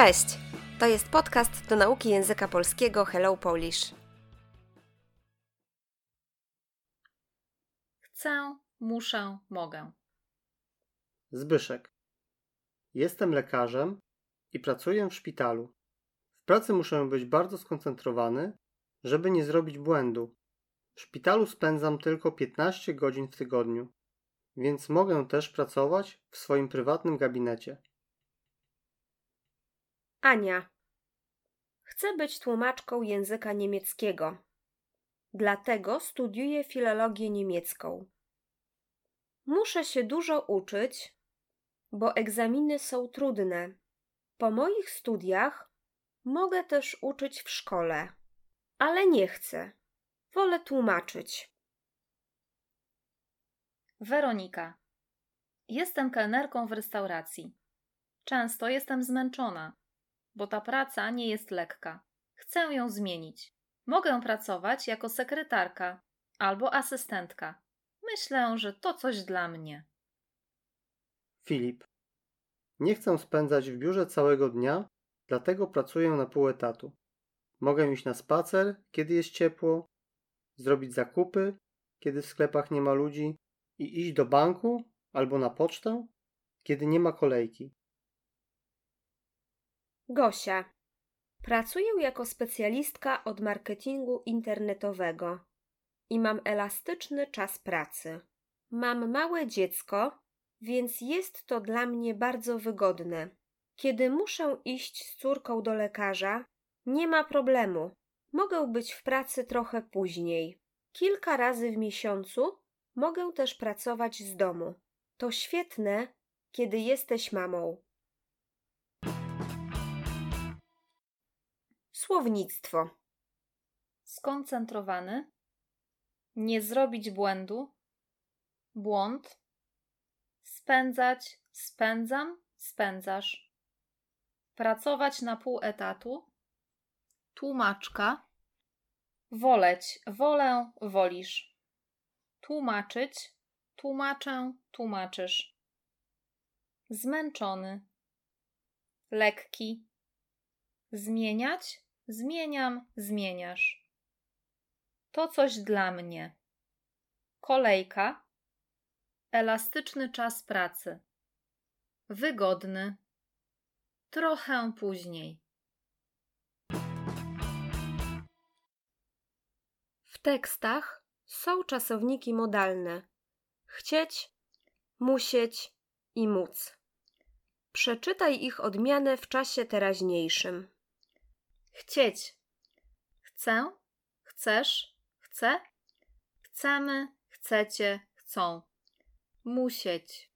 Cześć! To jest podcast do nauki języka polskiego Hello Polish. Chcę, muszę, mogę. Zbyszek. Jestem lekarzem i pracuję w szpitalu. W pracy muszę być bardzo skoncentrowany, żeby nie zrobić błędu. W szpitalu spędzam tylko 15 godzin w tygodniu, więc mogę też pracować w swoim prywatnym gabinecie. Ania. Chcę być tłumaczką języka niemieckiego. Dlatego studiuję filologię niemiecką. Muszę się dużo uczyć, bo egzaminy są trudne. Po moich studiach mogę też uczyć w szkole, ale nie chcę. Wolę tłumaczyć. Weronika. Jestem kelnerką w restauracji. Często jestem zmęczona, bo ta praca nie jest lekka. Chcę ją zmienić. Mogę pracować jako sekretarka albo asystentka. Myślę, że to coś dla mnie. Filip. Nie chcę spędzać w biurze całego dnia, dlatego pracuję na pół etatu. Mogę iść na spacer, kiedy jest ciepło, zrobić zakupy, kiedy w sklepach nie ma ludzi i iść do banku albo na pocztę, kiedy nie ma kolejki. Gosia. Pracuję jako specjalistka od marketingu internetowego i mam elastyczny czas pracy. Mam małe dziecko, więc jest to dla mnie bardzo wygodne. Kiedy muszę iść z córką do lekarza, nie ma problemu. Mogę być w pracy trochę później. Kilka razy w miesiącu mogę też pracować z domu. To świetne, kiedy jesteś mamą. Słownictwo. Skoncentrowany. Nie zrobić błędu. Błąd. Spędzać, spędzam, spędzasz. Pracować na pół etatu. Tłumaczka. Woleć, wolę, wolisz. Tłumaczyć, tłumaczę, tłumaczysz. Zmęczony. Lekki. Zmieniać, zmieniam, zmieniasz. To coś dla mnie. Kolejka. Elastyczny czas pracy. Wygodny. Trochę później. W tekstach są czasowniki modalne: chcieć, musieć i móc. Przeczytaj ich odmianę w czasie teraźniejszym. Chcieć. Chcę, chcesz, chcę, chcemy, chcecie, chcą. Musieć.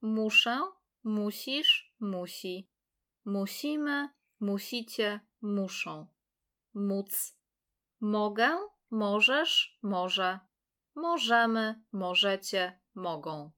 Muszę, musisz, musi. Musimy, musicie, muszą. Móc. Mogę, możesz, może. Możemy, możecie, mogą.